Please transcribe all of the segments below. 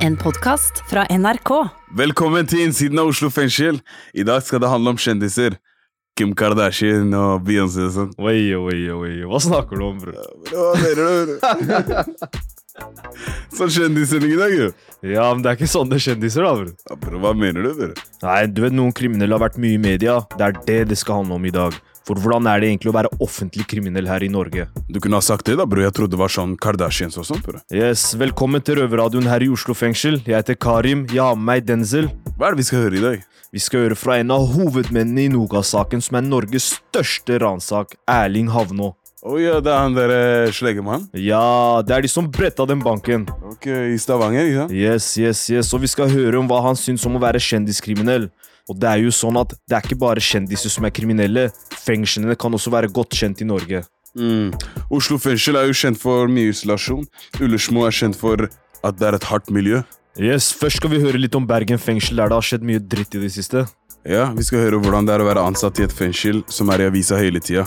En podkast fra NRK. Velkommen til innsiden av Oslo fengsel. I dag skal det handle om kjendiser. Kim Kardashian og Beyoncé og sånn. Oi, oi, oi. Hva snakker du om, bror? Hva mener du? Sånn kjendissending i dag, jo. Ja, men det er ikke sånne kjendiser, da, bror. Ja, bro, hva mener du, bror? Nei, du vet noen kriminelle har vært mye i media. Det er det det skal handle om i dag. For hvordan er det egentlig å være offentlig kriminell her i Norge? Du kunne ha sagt det, da, bror. Jeg trodde det var sånn Kardashians og sånt, bro. Yes, Velkommen til Røverradioen her i Oslo fengsel. Jeg heter Karim. Jeg har med meg Denzel. Hva er det vi skal høre i dag? Vi skal høre fra en av hovedmennene i Noga-saken, som er Norges største ransak, Erling Havnå. Å ja, det er han der sleggemannen. slegemann? Ja, det er de som bretta den banken. Ok, i Stavanger, ikke sant? Yes, yes, yes. Og vi skal høre om hva han syns om å være kjendiskriminell. Og det er jo sånn at det er ikke bare kjendiser som er kriminelle. Fengslene kan også være godt kjent i Norge. Mm. Oslo fengsel er jo kjent for mye isolasjon. Ullersmo er kjent for at det er et hardt miljø. Yes, Først skal vi høre litt om Bergen fengsel, der det har skjedd mye dritt i det siste. Ja, Vi skal høre hvordan det er å være ansatt i et fengsel som er i avisa hele tida.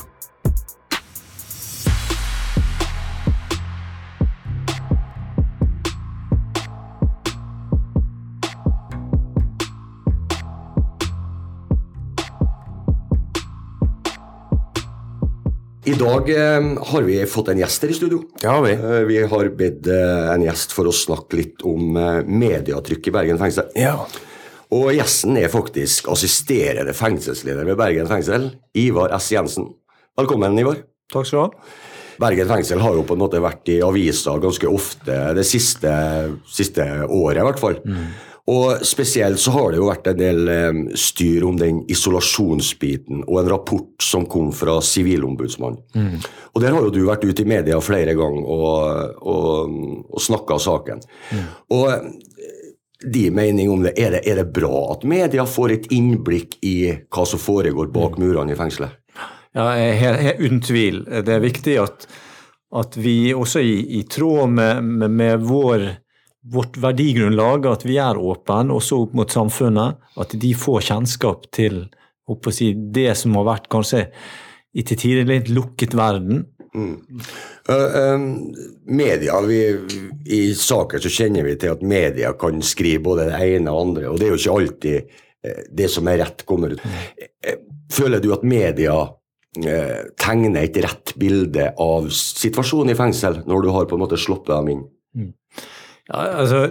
I dag eh, har vi fått en gjest her i studio. Det har vi. Eh, vi har bedt eh, en gjest for å snakke litt om eh, medietrykk i Bergen fengsel. Ja. Og gjesten er faktisk assisterende fengselsleder ved Bergen fengsel, Ivar S. Jensen. Velkommen, Ivar. Takk skal du ha. Bergen fengsel har jo på en måte vært i avisa ganske ofte det siste, siste året, i hvert fall. Og spesielt så har det jo vært en del eh, styr om den isolasjonsbiten, og en rapport som kom fra Sivilombudsmannen. Og der har jo du vært ute i media flere ganger og, og, og snakka saken. Og eh, de mening om det, er det, er det bra at media får et innblikk i hva som foregår bak murene i fengselet? Ja, jeg er uten tvil. Det er viktig at, at vi også i, i tråd med, med, med vår, vårt verdigrunnlag, at vi er åpne også opp mot samfunnet. At de får kjennskap til si, det som har vært kanskje i til tider litt lukket verden. Mm. Uh, um, media, vi, I saker så kjenner vi til at media kan skrive både det ene og andre, og det er jo ikke alltid eh, det som er rett, kommer ut. Eh, Føler du at media eh, tegner et rett bilde av situasjonen i fengsel, når du har på en måte sluppet dem inn? Ja, altså,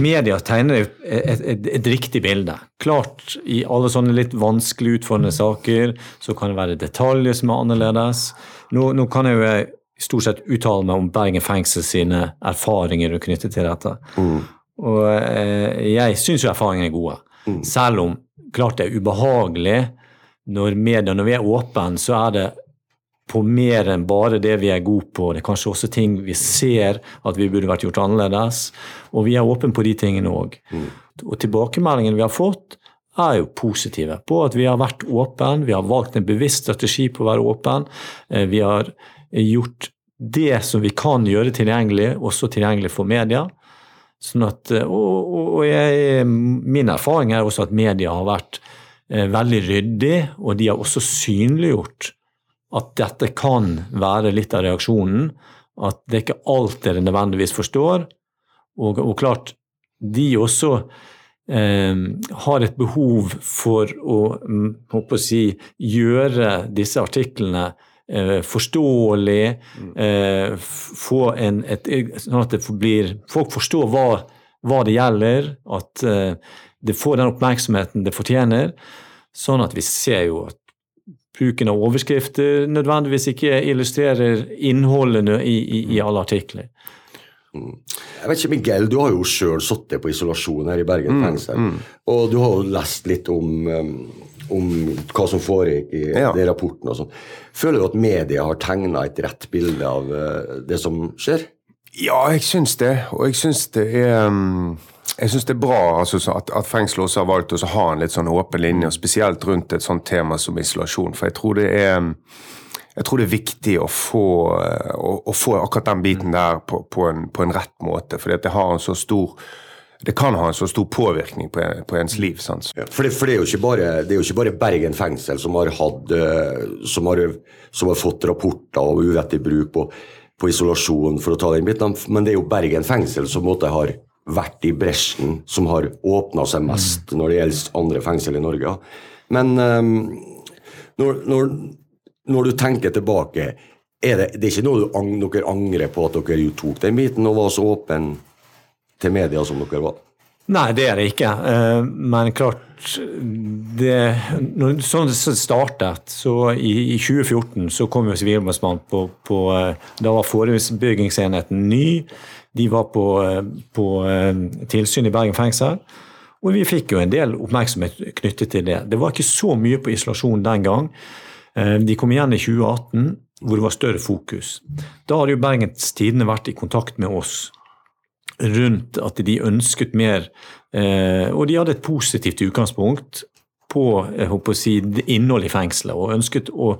Media tegner et, et, et, riktig bilde. Klart, i alle sånne litt vanskelig utfordrende saker så kan det være detaljer som er annerledes. Nå, nå kan jeg jo stort sett uttale meg om Bergen fengsel sine erfaringer knyttet til dette. Og eh, jeg syns jo erfaringene er gode. Selv om klart det er ubehagelig når media, når vi er åpne, så er det på mer enn bare det vi er gode på. Det er kanskje også ting vi ser at vi burde vært gjort annerledes. Og vi er åpne på de tingene òg. Og tilbakemeldingene vi har fått, er jo positive på at vi har vært åpne. Vi har valgt en bevisst strategi på å være åpen. Eh, Vi har gjort det som vi kan gjøre tilgjengelig, også tilgjengelig for media. Sånn at, og og, og jeg, min erfaring er også at media har vært eh, veldig ryddig, og de har også synliggjort at dette kan være litt av reaksjonen. At det er ikke alt dere nødvendigvis forstår. Og, og klart, de også eh, har et behov for å, mm, å si, gjøre disse artiklene eh, forståelig, eh, få en, et, sånn at det blir, folk forstår hva, hva det gjelder, at eh, det får den oppmerksomheten det fortjener. Sånn at vi ser jo at bruken av overskrifter nødvendigvis ikke illustrerer innholdene i, i, i alle artikler. Jeg vet ikke, Miguel, du har jo sjøl sittet på isolasjon her i Bergen fengsel. Og du har jo lest litt om, um, om hva som foregikk i Ja. de rapportene og sånn. Føler du at media har tegna et rett bilde av uh, det som skjer? Ja, jeg syns det. Og jeg syns det er mm, jeg synes det er bra altså, at, at fengselet også har valgt å ha en litt sånn åpen linje, og spesielt rundt et sånt tema som isolasjon. For jeg tror det er mm, tror det er viktig å få, eh, å, å få akkurat den biten der på, på, en, på en rett måte. For det har en så stor det kan ha en så stor påvirkning på, på ens liv. Sant? For, det, for det, er bare, det er jo ikke bare Bergen fengsel som har, hatt, eh, som har, som har fått rapporter om uvettig bruk på, på isolasjon, for å ta den biten, men det er jo Bergen fengsel som måtte har vært i bresjen, som har åpna seg mest når det gjelder andre fengsel i Norge. Men um, når, når, når du tenker tilbake, er det, det er ikke noe du ang, dere angrer på at dere tok den biten og var så åpen til media som dere var? Nei, det er det ikke. Eh, Men klart det, sånn det startet, så i, i 2014 så kom jo Sivilombudsmannen på, på eh, Da var forebyggingsenheten ny. De var på, eh, på eh, tilsyn i Bergen fengsel. Og vi fikk jo en del oppmerksomhet knyttet til det. Det var ikke så mye på isolasjon den gang. Eh, De kom igjen i 2018, hvor det var større fokus. Da hadde jo Bergens Tidende vært i kontakt med oss rundt at de ønsket mer Og de hadde et positivt utgangspunkt på jeg håper å si, innholdet i fengselet, og ønsket å,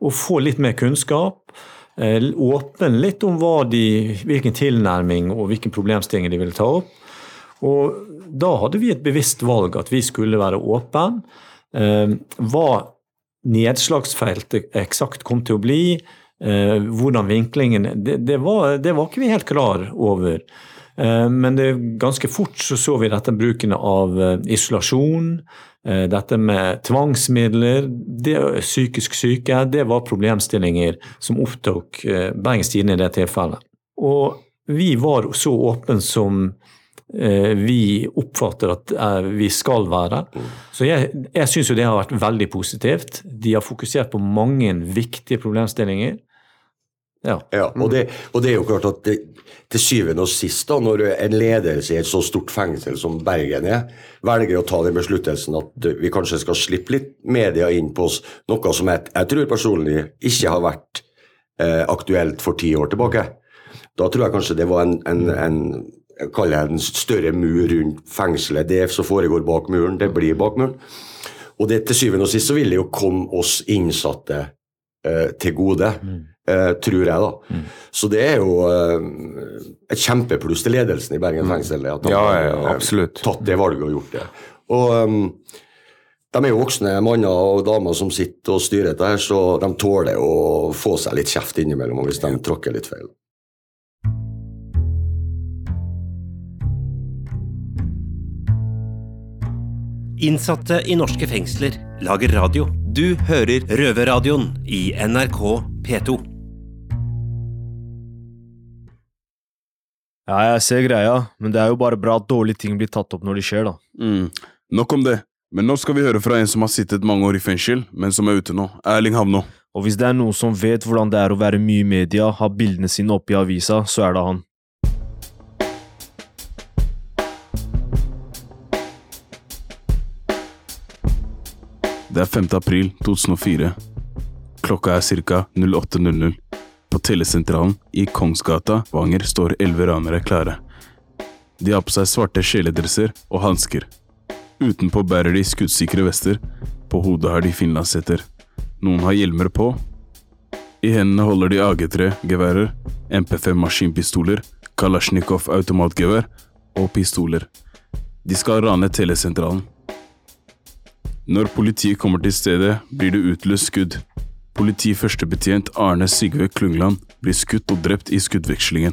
å få litt mer kunnskap. Eh, åpen litt om de, hvilken tilnærming og hvilken problemstilling de ville ta opp. Og da hadde vi et bevisst valg at vi skulle være åpen. Eh, hva nedslagsfeltet eksakt kom til å bli, eh, hvordan vinklingen det, det, var, det var ikke vi helt klar over. Eh, Men det, ganske fort så, så vi dette bruken av eh, isolasjon, eh, dette med tvangsmidler, det, psykisk syke. Det var problemstillinger som opptok Bergens Tidende i det tilfellet. Og vi var så åpne som vi oppfatter at vi skal være. Så jeg, jeg syns jo det har vært veldig positivt. De har fokusert på mange viktige problemstillinger. Ja. Ja, og det, og det er jo klart at det, til syvende og sist, da, når en ledelse i et så stort fengsel som Bergen er, velger å ta den besluttelsen at vi kanskje skal slippe litt media inn på oss, noe som jeg, jeg tror personlig ikke har vært eh, aktuelt for ti år tilbake. Da tror jeg kanskje det var en, en, en jeg kaller det en større mur rundt fengselet. Det som foregår bak muren, det blir bak muren. Og det til syvende og sist så vil det jo komme oss innsatte eh, til gode, eh, tror jeg, da. Så det er jo uh, et kjempepluss til ledelsen i Bergen fengsel at de Ja, har ja, har absolutt. tatt det valget og gjort det. Og um, de er jo voksne manner og damer som sitter og styrer dette, her, så de tåler å få seg litt kjeft innimellom hvis de tråkker litt feil. Innsatte i norske fengsler lager radio. Du hører Røverradioen i NRK P2. Ja, jeg ser greia, men det er jo bare bra at dårlige ting blir tatt opp når de skjer, da. Mm. Nok om det. Men nå skal vi høre fra en som har sittet mange år i fengsel, men som er ute nå. Erling Havnå. Og hvis det er noen som vet hvordan det er å være mye i media, ha bildene sine oppe i avisa, så er det han. Det er 5. april 2004. Klokka er ca. 08.00. På telesentralen i Kongsgata, Vanger, står elleve ranere klare. De har på seg svarte kjeledresser og hansker. Utenpå bærer de skuddsikre vester, på hodet har de finlandshetter. Noen har hjelmer på. I hendene holder de AG3-geværer, MP5 maskinpistoler, Kalasjnikov automatgevær og pistoler. De skal rane telesentralen. Når politiet kommer til stedet, blir det utløst skudd. Politiførstebetjent Arne Sigve Klungland blir skutt og drept i skuddvekslingen.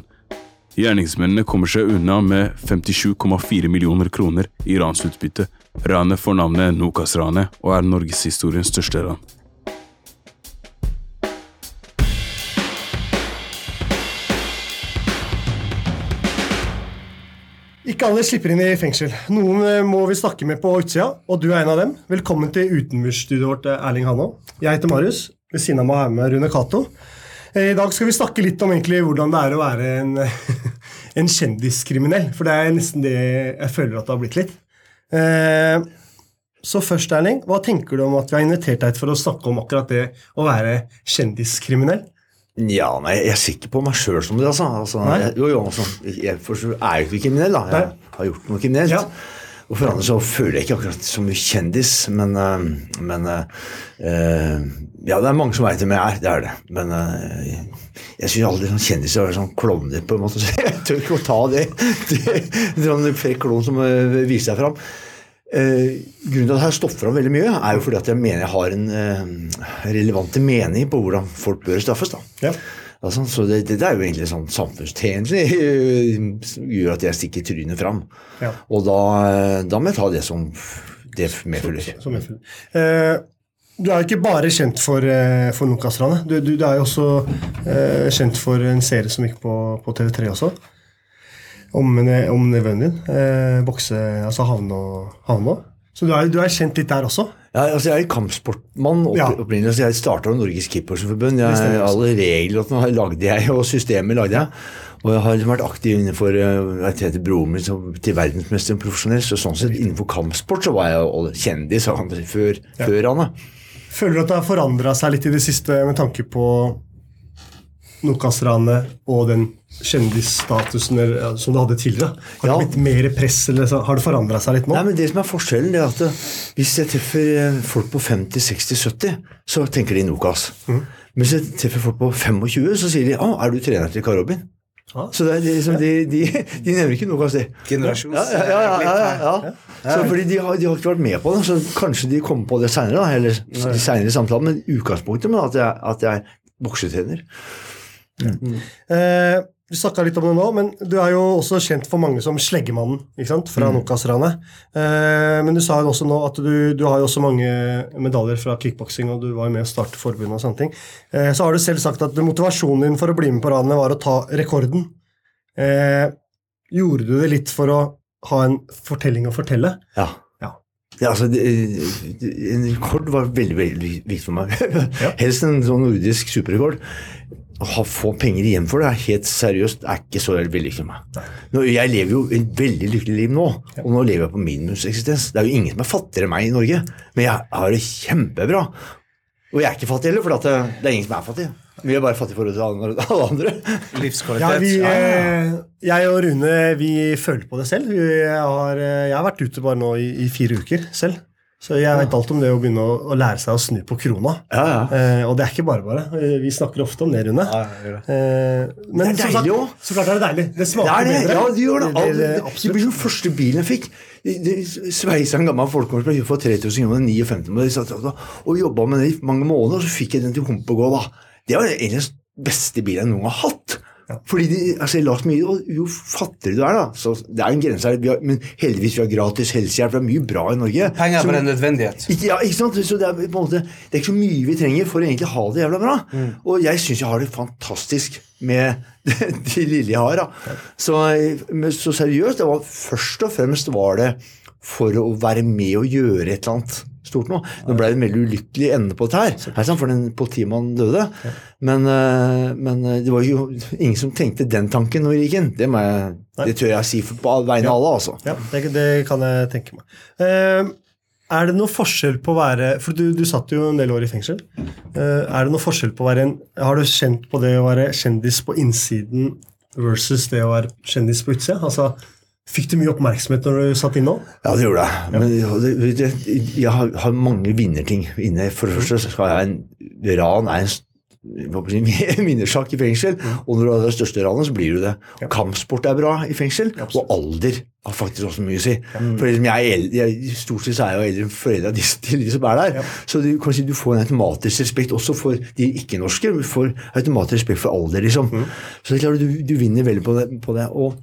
Gjerningsmennene kommer seg unna med 57,4 millioner kroner i ransutbytte. Ranet får navnet Nokas-ranet og er norgeshistoriens største ran. Ikke alle slipper inn i fengsel. Noen eh, må vi snakke med på utsida, og du er en av dem. Velkommen til utenmursstudioet vårt, eh, Erling Hanå. Jeg heter Marius. Ved siden av meg har jeg med Rune Cato. Eh, I dag skal vi snakke litt om egentlig hvordan det er å være en, en kjendiskriminell. For det er nesten det jeg føler at det har blitt litt. Eh, Så først, Erling, hva tenker du om at vi har invitert deg for å snakke om akkurat det å være kjendiskriminell? Ja, nei, jeg ser ikke på meg sjøl som det, altså. altså jeg, jo, jo, altså jeg er jo ikke kriminell, da. Jeg Nei. har gjort noe kriminelt. Ja. Og for andre så føler jeg ikke akkurat som en kjendis, men, eh, men eh, Ja, det er mange som veit hvem jeg er, det er det. Men eh, jeg syns aldri sånn kjendiser er sånn klovner, på en måte. Så jeg tør ikke å ta det. det, det frekk klovn som viser seg fram. Eh, grunnen til at jeg stopper fram veldig mye, er jo fordi at jeg mener jeg har en eh, relevante mening på hvordan folk bør straffes. da. Ja. Altså, så det, det er jo egentlig sånn samfunnstjenlig som gjør at jeg stikker trynet fram. Ja. Og da, da må jeg ta det som det medfølger. Som jeg medfølger. Eh, du er jo ikke bare kjent for, eh, for Nokas-ranet. Du, du, du er jo også eh, kjent for en serie som gikk på, på TV3 også. Om, om nevøen din. Eh, bokse, altså havne. Så du er, du er kjent litt der også. Ja, altså Jeg er kampsportmann opprinnelig. Ja. Jeg starta Norges også. Alle reglene lagde jeg, og systemet lagde jeg. Og jeg har vært aktiv innenfor eh, Jeg heter broren min som, til verdensmester profesjonell, så sånn sett innenfor kampsport så var jeg kjendis før, før, før han. Føler du at det har forandra seg litt i det siste med tanke på Nokas-ranet og den kjendisstatusen som du hadde tidligere? Har det Ja. blitt mer press, eller har det forandra seg litt nå? Nei, men det som er forskjellen, det er at eh, hvis jeg treffer eh, folk på 50, 60, 70, så tenker de Nokas. Mm. Men hvis jeg treffer folk på 25, så sier de 'Å, er du trener til Karl Robin?' Ja. Så det er liksom, de, de, de nevner ikke Nokas, de. Generasjons... Ja, ja, ja, ja, ja, ja. Så fordi de har, de har ikke vært med på det, så kanskje de kommer på det seinere. Eller samtalen, men utgangspunktet med at jeg, at jeg er boksetrener. Eh, du snakka litt om det nå, men du er jo også kjent for mange som Sleggemannen ikke sant? fra Nokas-ranet. Eh, men du sa jo også nå at du, du har jo også mange medaljer fra kickboksing, og du var jo med å starte forbundet og sånne ting. Eh, så har du selv sagt at motivasjonen din for å bli med på ranet var å ta rekorden. Eh, gjorde du det litt for å ha en fortelling å fortelle? Ja. Ja. Altså, en rekord var veldig veldig viktig for meg. Helst en sånn nordisk superrekord. Å få penger igjen for det er helt seriøst er ikke så for meg. Nå, jeg lever jo et veldig lykkelig liv nå, og nå lever jeg på minimumseksistens. Det er jo ingen som er fattigere enn meg i Norge, men jeg har det kjempebra. Og jeg er ikke fattig heller, for det, det er ingen som er fattig. Vi er bare fattige i forhold til alle andre. Livskvalitet. Ja, vi, eh, jeg og Rune vi føler på det selv. Vi har, eh, jeg har vært ute bare nå i, i fire uker selv. Så jeg vet alt om det å begynne å, å lære seg å snu på krona. Ja, ja. Eh, og det er ikke bare bare. Eh, Vi snakker ofte om det, Rune. Eh, men Det er deilig også. Så klart er det deilig. Det smaker er det. bedre. Ja, det gjør det. det, det, det, det blir den første bilen jeg fikk. Sveisa en gammel folkehåndsbil for 3000 kroner, 59 og satt jobba med det i mange måneder, og så fikk jeg den til hump og gå. da. Det var egentlig den beste bilen jeg noen gang har hatt. Fordi de, altså, jeg la så mye, og Jo fattigere du er, da så Det er en grense her, har, men heldigvis vi har gratis helsehjelp. Det er mye bra i Norge. Penger er bare en nødvendighet. ikke, ja, ikke sant? Så det er, på en måte, det er ikke så mye vi trenger for å egentlig ha det jævla bra. Og jeg syns jeg har det fantastisk med det, det lille jeg har. Da. Så, men så seriøst, det var først og fremst var det for å være med og gjøre et eller annet stort nå. Nå ble det en veldig ulykkelig ende på dette her, for den politimannen døde. Men, eh, men eh, det var jo ingen som tenkte den tanken når vi gikk inn. Det, må jeg, det tør jeg si på vegne av alle, altså. Ja, det, det kan jeg tenke meg. Eh, er det noe forskjell på å være For du, du satt jo en del år i fengsel. Er det noe forskjell på å være en Har du kjent på det å være kjendis på innsiden versus det å være kjendis på utsida? Altså, fikk du mye oppmerksomhet når du satt inne òg? Ja, det gjorde jeg. Men jeg, jeg, jeg har, har mange vinnerting inne. For det første skal jeg en ran er en vinnersak i fengsel. Og når du har det største ranet, så blir du det. Kampsport er bra i fengsel, og alder har faktisk også mye å si. For liksom jeg er jeg, Stort sett er jeg jo eldre enn foreldra de, til de som er der. Så du, si, du får en automatisk respekt også for de ikke-norske. Du får automatisk respekt for alder, liksom. Så det er klart du, du vinner veldig på det. På det. Og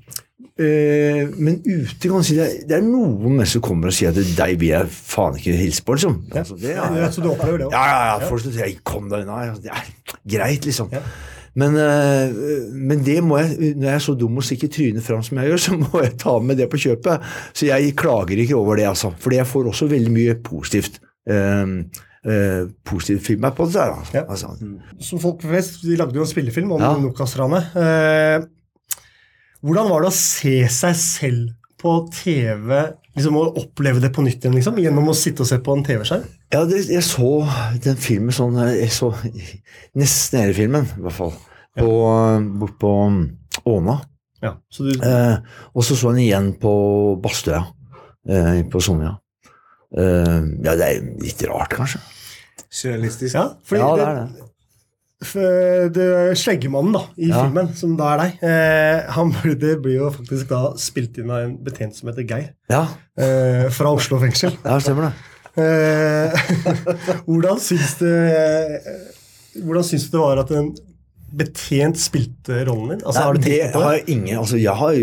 Eh, men ute kan si det, er- det er noen mennesker som kommer og sier at deg vil jeg faen ikke hilse på, liksom. Altså, det er, Ja, så du opplever det også? ja, ja, ja. Folk sier 'kom deg unna'. Det er greit, liksom. Men, uh, men det må jeg, når jeg er så dum og stikker trynet fram som jeg gjør, så må jeg ta med det på kjøpet. Så jeg klager ikke over det, altså. Fordi jeg får også veldig mye positivt. Um, Uh, positiv feedback på det der. Altså. Ja. Altså, Som folk flest, De lagde jo en spillefilm om Ja. Nokas-ranet. Hvordan var det å se seg selv på TV, liksom å oppleve det på nytt igjen, liksom, gjennom å sitte og se på en TV-skjerm? Ja, det, jeg så den filmen sånn Jeg så nesten hele filmen, i hvert fall. På, Bort på Åna. Ja, så du, Eh, og så så jeg den igjen på Bastøya. Eh, på Sonja. Eh, ja, det er litt rart, kanskje. Surrealistisk. ja, fordi Ja, det det, er det. Det Sleggemannen da, i Ja. filmen, som da er deg, eh, han, det blir jo faktisk da spilt inn av en betjent som heter Geir, Ja, eh, fra Oslo fengsel. ja stemmer det. Eh, hvordan syns du eh, Hvordan syns du det var at en betjent spilte rollen din? Altså, Nei, har du tenkt på har det? jeg ingen altså Jeg har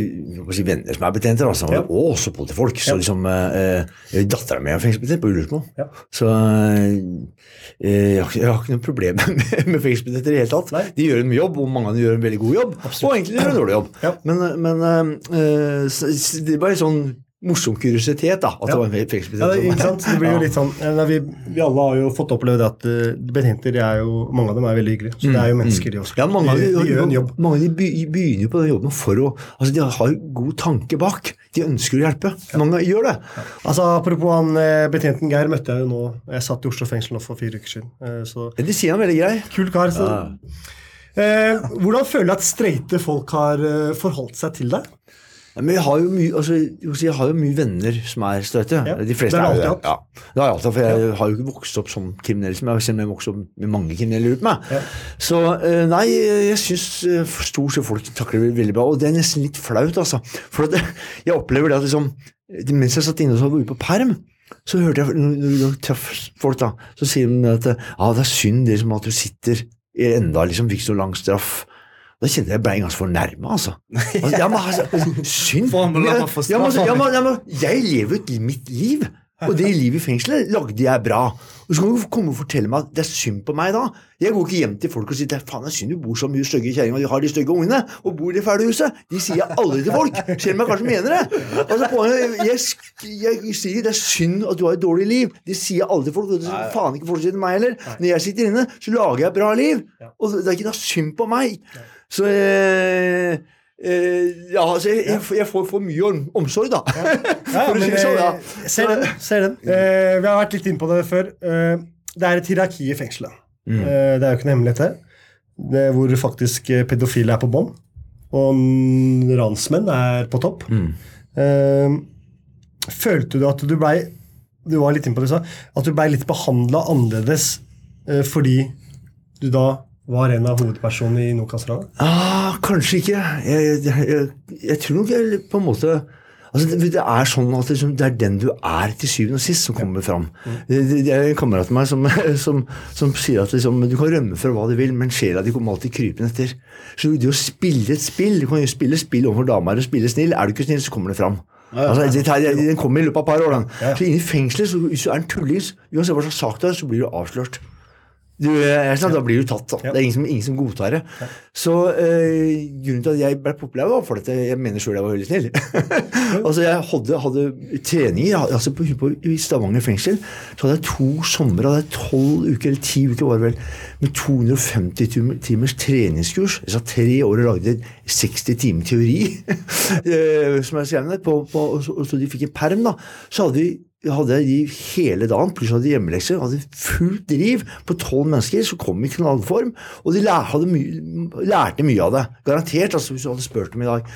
si, venner som er betjenter, altså, Ja. og også politifolk. Så Ja. liksom eh, eh, Dattera mi er fengselsbetjent på Ullersmo. Ja. Så eh, jeg, har, jeg har ikke noe problem med, med fengselsbetjenter i det hele tatt. Nei. De gjør en jobb, og mange av dem gjør en veldig god jobb. Og egentlig gjør en dårlig jobb. Ja. Men, men eh, så, så det er en sånn morsom kuriositet, da. At Ja. det var en Ja, fengselsbetjent. det, ikke sant? det blir jo litt sånn eh, vi, vi alle har jo fått oppleve det at uh, betjenter de er jo, mange av dem er veldig hyggelige. Så det er jo mennesker, de også. Mm. Ja, mange de, de, gjør en jobb. Mange de begynner på den jobben for å altså De har god tanke bak. De ønsker å hjelpe. Mange gjør det. Altså, Apropos han eh, betjenten Geir møtte jeg jo nå. Jeg satt i Oslo fengsel nå for fire uker siden. Eh, Så De sier han veldig grei. kul kar. Så. Eh, hvordan føler du at streite folk har forholdt seg til deg? Ja, Men jeg har jo mye, altså, jeg har jo mye venner som er støte. Ja, De fleste det har jeg alltid hatt. Ja, det har jeg alltid, for jeg har jo ikke vokst opp som kriminell, som jeg, jeg vokste opp med mange kriminelle rundt meg. Ja. Så eh, nei, jeg syns eh, stort sett folk takler det veldig bra, og det er nesten litt flaut, altså. For at, jeg opplever det at liksom, mens jeg satt inne og var ute på perm, så hørte jeg når når traff folk, da, så sier de at ja, det er synd det som at du sitter enda liksom fikk så lang straff. Da kjente jeg jeg ble ganske fornærma, altså. altså. Ja, men, altså synd. Få ja, men, altså, ja, men, jeg lever jo mitt liv, og det livet i fengselet lagde jeg bra. Og så kan du komme og fortelle meg at det er synd på meg da. Jeg går ikke hjem til folk og sier er faen det er synd du bor så mye stygge og de har de stygge ungene og bor i det fæle huset. De sier jeg aldri til folk, selv om jeg kanskje mener det. Altså, jeg, sk- jeg, sier det er synd at du har et dårlig liv. Det sier jeg aldri til folk, og det sier faen ikke folk til meg heller. Når jeg sitter inne, så lager jeg et bra liv. Og det er ikke noe synd på meg. Så eh, eh, ja, altså, jeg, jeg, jeg får for mye omsorg, da. Ja, For å si det sånn, ja. eh, Ser den. Ser den. Eh, vi har vært litt inne på det før. Eh, det er et hierarki i fengselet. Mm. Eh, det er jo ikke noe hemmelighet, her. det. er Hvor faktisk eh, pedofile er på bånn, og ransmenn er på topp. Mm. Eh, følte du at du blei Du var litt inne på det, sa. at du blei litt behandla annerledes eh, fordi du da var en av hovedpersonene i Nokas-ranet? Ah, kanskje ikke. Jeg, jeg, jeg, jeg tror nok jeg på en måte Altså, det, er sånn at liksom, det er den du er til syvende og sist, som kommer fram. Det, det, er en kamerat av meg som, som, som sier at liksom, du kan rømme fra hva du vil, men sjela di kommer alltid krypende etter. Så det å spille et spill Du kan jo spille spill overfor damer og spille snill. Er du ikke snill, så kommer det fram. Altså, det, tar- den kommer i løpet av et par år. Den. Så inne i fengselet, så, hvis du er en tulling, uansett hva slags sak det er, så blir du avslørt. Du, jeg, ja. da blir du tatt. Da. Det er ingen som, ingen som godtar det. Så eh, grunnen til at jeg ble populær, var for at jeg mener sjøl jeg var veldig snill. altså Jeg hadde, hadde treninger altså på, på, I Stavanger fengsel så hadde jeg to somre, hadde jeg tolv uker, eller ti uker var det vel, med 250 tim- timers treningskurs. Jeg satt tre år og lagde 60 timer teori, eh, som jeg skrev ned, på, på, og, så, og så de fikk en perm. da, Så hadde vi hadde de hele dagen, pluss hadde hjemmelekser. Hadde fullt driv på tolv mennesker som kom i knallform. Og de my, lærte mye av det. Garantert, altså, hvis du hadde spurt dem i dag.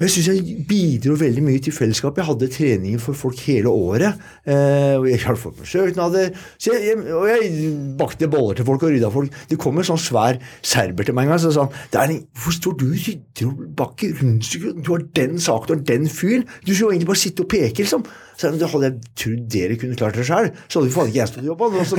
Og jeg syns jeg bidro veldig mye til fellesskapet. Jeg hadde treninger for folk hele året. Eh, og jeg hadde fått meg søknader. Så jeg, jeg, og jeg bakte boller til folk og rydda folk. Det kom en sånn svær serber til meg en gang og sa er Hvorfor står du og rydder og bakker rundstykker? Du har den saken har den fyren. Du skulle jo egentlig bare sitte og peke, liksom. Så jeg, hadde jeg trodd dere kunne klart det sjøl, så hadde jo faen ikke jeg stått i jobba. Når,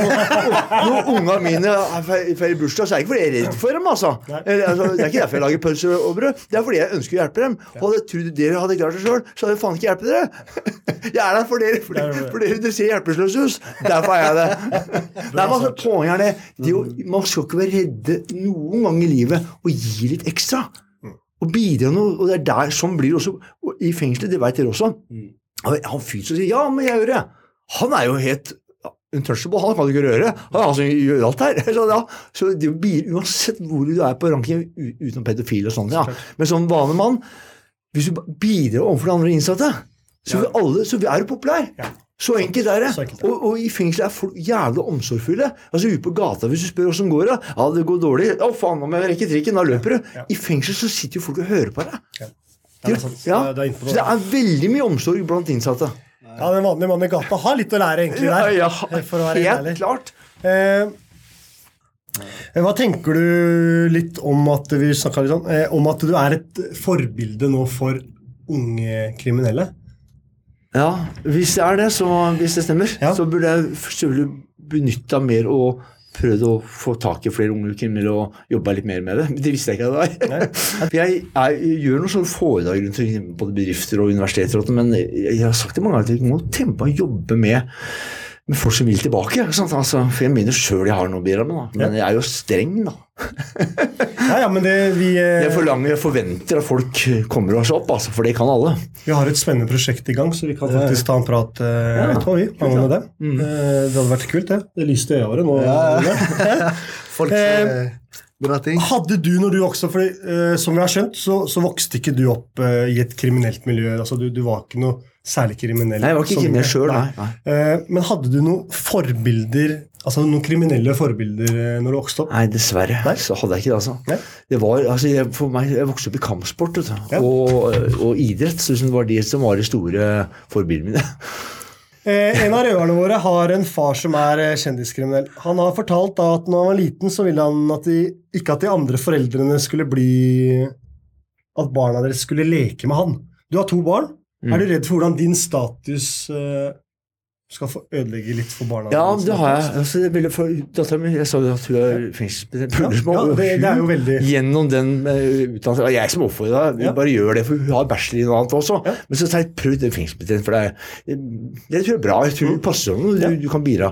når, unga mine feirer bursdag, så er det ikke fordi jeg er redd for dem, altså. Eller, altså. Det er ikke derfor jeg lager pølser og brød. Det er fordi jeg ønsker å hjelpe dem. Og hadde jeg trodd dere hadde klart det sjøl, så hadde jeg faen ikke hjulpet dere. Jeg er der for dere, for dere, for dere, dere ser hjelpeløse ut. Derfor er jeg det. Nei, men altså, Poenget er det. det jo, man skal ikke være redde noen gang i livet og gi litt ekstra. Og bidra noe. Og det er der, sånn blir det også og i fengselet. Det vet dere også. Og Han fyren som sier 'ja, men jeg gjør det', han er jo helt untouchable. Han kan du ikke røre. Han er altså, gjør alt her. Så, ja, så det blir Uansett hvor du er på ranking, utenom pedofil og sånn, ja. men som vanlig mann Hvis du bidrar overfor de andre innsatte, så, vil alle, så er du populær. Så enkelt er det. Enkelt ja. Og, og i fengsel er folk jævlig omsorgsfulle. Altså Ute på gata, hvis du spør åssen går det Ja, det går dårlig. Å, faen, nå må jeg rekke trikken. Da løper du. I fengsel så sitter jo folk og hører på deg. Ja, det er. Ja, det, er inne på så det er veldig mye omsorg blant innsatte. Ja, Den vanlige mannen i gata har litt å lære, egentlig. Ja, der, ja, for å være helt ærlig. klart. Eh, hva tenker du litt om at vi snakket litt om, eh, om at du er et forbilde nå for unge kriminelle? Ja, hvis det er det, så hvis det stemmer, Ja. så burde jeg selvfølgelig benytta mer og prøvd å få tak i flere unge kriminelle og jobba litt mer med det. Men det visste jeg ikke at det var. Jeg, jeg gjør noen sånne foredrag rundt både bedrifter og universiteter, men jeg har sagt det mange ganger at vi må tenke på å jobbe med med folk som vil tilbake. Altså, for Jeg mener sjøl jeg har noe å bidra med, da. men jeg er jo streng, da. Ja, ja, men det, vi, eh, Jeg forlanger, jeg forventer at folk kommer seg opp, altså, for det kan alle. vi har et spennende prosjekt i gang, så vi kan faktisk ta en prat eh, etterpå, vi, angående det. Mm. Eh, det hadde vært kult, det. Det lyste i øya våre nå. Ja. Folk Eh. Hadde du, når du vokste fordi eh, som vi har skjønt, så, så vokste ikke du opp eh, i et kriminelt miljø. altså Du, du var ikke noe særlig kriminell. Nei, jeg var ikke kriminell sjøl. Eh, men hadde du noen forbilder, altså noen kriminelle forbilder eh, når du vokste opp? Nei, dessverre. Nei? Så hadde jeg ikke det, altså. Nei? Det var, altså jeg, for meg, jeg vokste opp i kampsport vet du, Ja. og, og idrett. Så liksom det var de som var de store forbildene mine. Eh, en av røverne våre har en far som er eh, kjendiskriminell. Han har fortalt da at når han var liten, så ville han at de, ikke at de andre foreldrene skulle bli At barna deres skulle leke med han. Du har to barn. Mm. Er du redd for hvordan din status eh, skal få ødelegge litt for barna? Ja, det har jeg. Altså, det ville for datteren min Jeg sa jo at hun er fengselsbetjent. Ja, ja, det, det er jo veldig Gjennom den uh, utdannelsen. Og jeg som oppfordrer deg, Ja. bare gjør det, for hun har bachelor i noe annet også. Ja. Men så sa jeg prøv den fengselsbetjenten, for det, er- det tror jeg er bra. Jeg tror det passer om du, Ja. du kan bidra.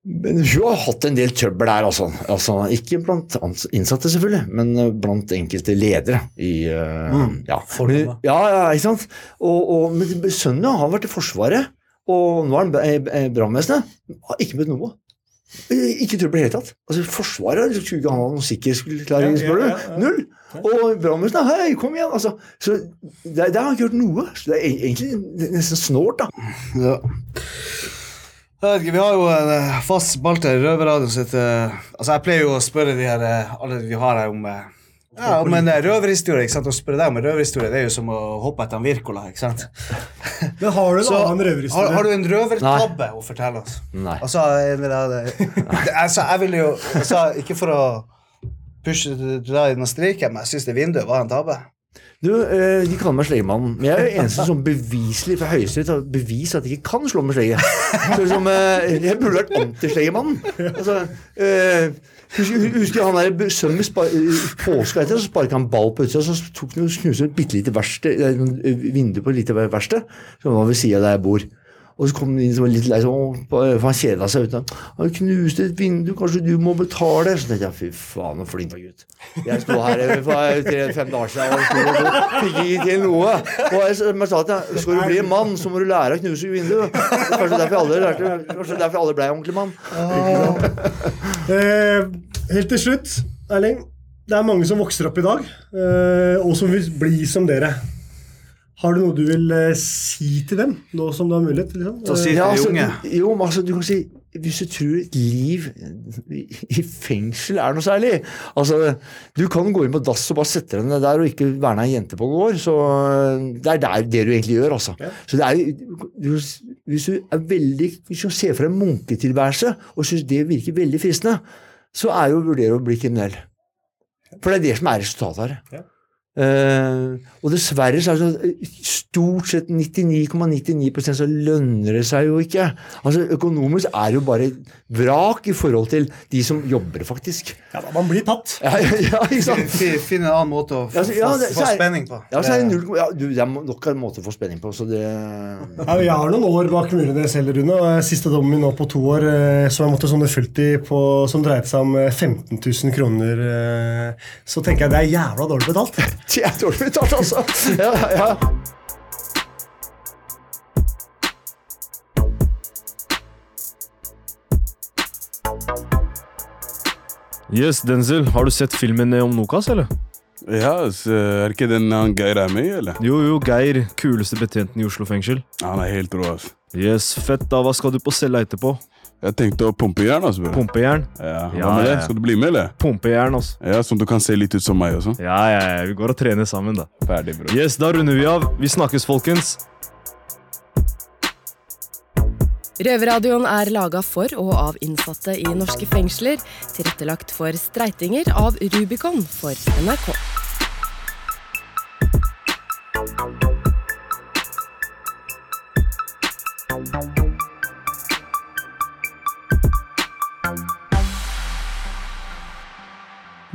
Men hun har hatt en del trøbbel der, altså. altså ikke blant innsatte, selvfølgelig, men eh, blant enkelte ledere i eh, ja. Men- ja, ja, ikke sant? Og, og, men sønnen har vært i Forsvaret, og nå er han eh, eh, brannvesenet. Har ikke møtt noe. Eh, Ikke trøbbel i det hele tatt. Altså, Forsvaret skulle ikke ha noen sikkerhetsklarering, Ja, ja, spør du. ja, ja. Null. Og brannvesenet Hei, kom igjen! Altså, så der, der har han ikke gjort noe. Så det er e- egentlig nesten snålt, da. Ja. Jeg vet ikke, Vi har jo en fast spalte i Røverradioen som heter Altså, jeg pleier jo å spørre de her alle de vi har her om ja, men en røverhistorie. ikke sant? Å spørre deg om røverhistorie det er jo som å hoppe etter en Wirkola. ikke sant? Men har du en Så, annen har, røverhistorie? har du en røvertabbe å fortelle oss? Nei. Altså, altså, jeg vil jo altså, Ikke for å pushe dra i noen striker, men jeg syns det vinduet var en tabbe. Du, eh, De kaller meg Slegemannen, men jeg er jo eneste som beviselig fra Høyesterett har bevist at jeg ikke kan slå med slegge. Så liksom, eh, Jeg burde vært antislegemannen. Altså, eh, husker, husker han der sønnen min påska etter, så sparket han ball på utsida, så tok han og knuste et bitte lite verksted, eh, eh, vindu på et lite verksted, som var ved sida der jeg bor. Og så kom han inn som var litt lei seg, for han kjeda seg ute. 'Han knuste et vindu, kanskje du må betale?' Så tenkte jeg fy faen, så flink var gutt. Jeg sto her eh, for tre-fem dager siden og og fikk ikke til noe. Og jeg, jeg sa til ham skal du bli en mann, så må du lære å knuse vindu. Kanskje derfor alle lærte, kanskje derfor alle ble ordentlig mann. Eh, helt til slutt, Erling. Det er mange som vokser opp i dag, eh, og som vil bli som dere. Har du noe du vil eh, si til dem, nå som du har mulighet? Liksom? Så si- Ja, altså, unge. jo, men altså, du kan si Hvis du tror et liv i fengsel er noe særlig altså, Du kan gå inn på dass og bare sette deg ned der og ikke være ei jente på noen år. Så Det er der, det du egentlig gjør, altså. Ja. Så det er, du, hvis du er veldig Hvis du ser for deg munketilværelse og syns det virker veldig fristende, så er jo å vurdere å bli kriminell. For det er det som er resultatet her. Ja. Eh, og dessverre så er det eh, stort sett 99,99% så lønner det seg jo ikke. Altså Økonomisk er det jo bare vrak i forhold til de som jobber, faktisk. Ja, da, man blir tatt. Ja, ja, Finn en annen måte å få, Ja, så- ja, det- få spenning på. Ja, så er det, null, ja, du, det er nok en måte å få spenning på, så det Ja, jeg har noen år bak murene selv, Rune. og eh, Siste dommen min nå på to år eh, som jeg måtte sone fullt i, på, som dreide seg om eh, 15 000 kroner, eh, så tenker jeg det er jævla dårlig betalt. Det er dårlig betalt, altså! Ja, ja. Yes, Denzel, har du sett filmen om Nokas, eller? Ja, er ikke den han Geir er med i, eller? Jo, jo, Geir. Kuleste betjenten i Oslo fengsel. Han er helt rå, altså. Yes, fett da. Hva skal du på cella etterpå? Jeg tenkte å pumpe jern, altså. Pumpe Pumpejern? Ja, Ja, Hva med det? ja. Skal du bli med, eller? Pumpejern, altså. Ja, Sånn du kan se litt ut som meg også. Ja, ja, ja. Vi går og trener sammen, da. Ferdig, bro. Yes, da runder vi av. Vi snakkes, folkens. Røverradioen er laga for og av innsatte i norske fengsler. Tilrettelagt for streitinger av Rubicon for NRK.